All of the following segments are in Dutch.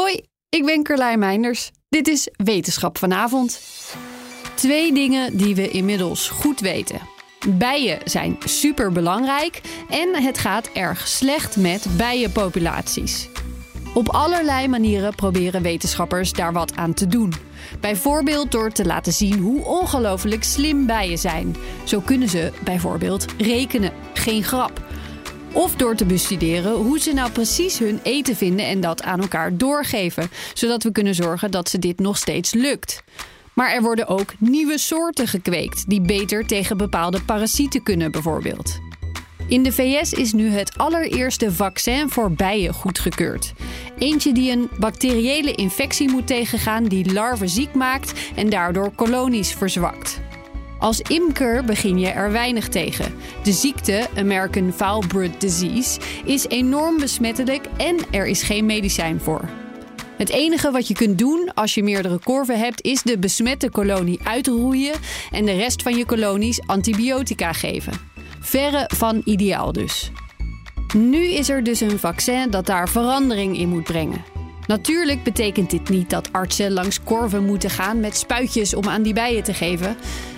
Hoi, ik ben Carlijn Meinders. Dit is Wetenschap vanavond. Twee dingen die we inmiddels goed weten. Bijen zijn superbelangrijk en het gaat erg slecht met bijenpopulaties. Op allerlei manieren proberen wetenschappers daar wat aan te doen. Bijvoorbeeld door te laten zien hoe ongelooflijk slim bijen zijn. Zo kunnen ze bijvoorbeeld rekenen, geen grap. Of door te bestuderen hoe ze nou precies hun eten vinden en dat aan elkaar doorgeven, zodat we kunnen zorgen dat ze dit nog steeds lukt. Maar er worden ook nieuwe soorten gekweekt die beter tegen bepaalde parasieten kunnen, bijvoorbeeld. In de VS is nu het allereerste vaccin voor bijen goedgekeurd. Eentje die een bacteriële infectie moet tegengaan die larven ziek maakt en daardoor kolonies verzwakt. Als imker begin je er weinig tegen. De ziekte, American Foulbrood Disease, is enorm besmettelijk en er is geen medicijn voor. Het enige wat je kunt doen als je meerdere korven hebt, is de besmette kolonie uitroeien en de rest van je kolonies antibiotica geven. Verre van ideaal dus. Nu is er dus een vaccin dat daar verandering in moet brengen. Natuurlijk betekent dit niet dat artsen langs korven moeten gaan met spuitjes om aan die bijen te geven.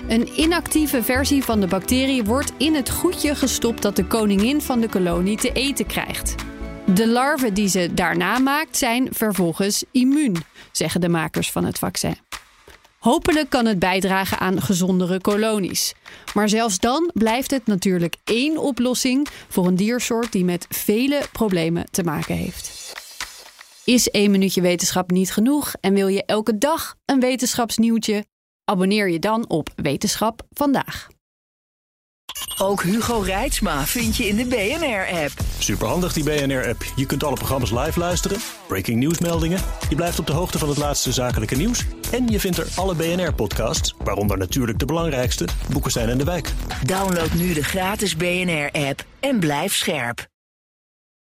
Een inactieve versie van de bacterie wordt in het goedje gestopt dat de koningin van de kolonie te eten krijgt. De larven die ze daarna maakt zijn vervolgens immuun, zeggen de makers van het vaccin. Hopelijk kan het bijdragen aan gezondere kolonies. Maar zelfs dan blijft het natuurlijk één oplossing voor een diersoort die met vele problemen te maken heeft. Is één minuutje wetenschap niet genoeg en wil je elke dag een wetenschapsnieuwtje? Abonneer je dan op Wetenschap vandaag. Ook Hugo Reitsma vind je in de BNR-app. Superhandig die BNR-app. Je kunt alle programma's live luisteren, breaking nieuwsmeldingen. Je blijft op de hoogte van het laatste zakelijke nieuws. En je vindt er alle BNR-podcasts, waaronder natuurlijk de belangrijkste, Boeken zijn in de wijk. Download nu de gratis BNR-app en blijf scherp.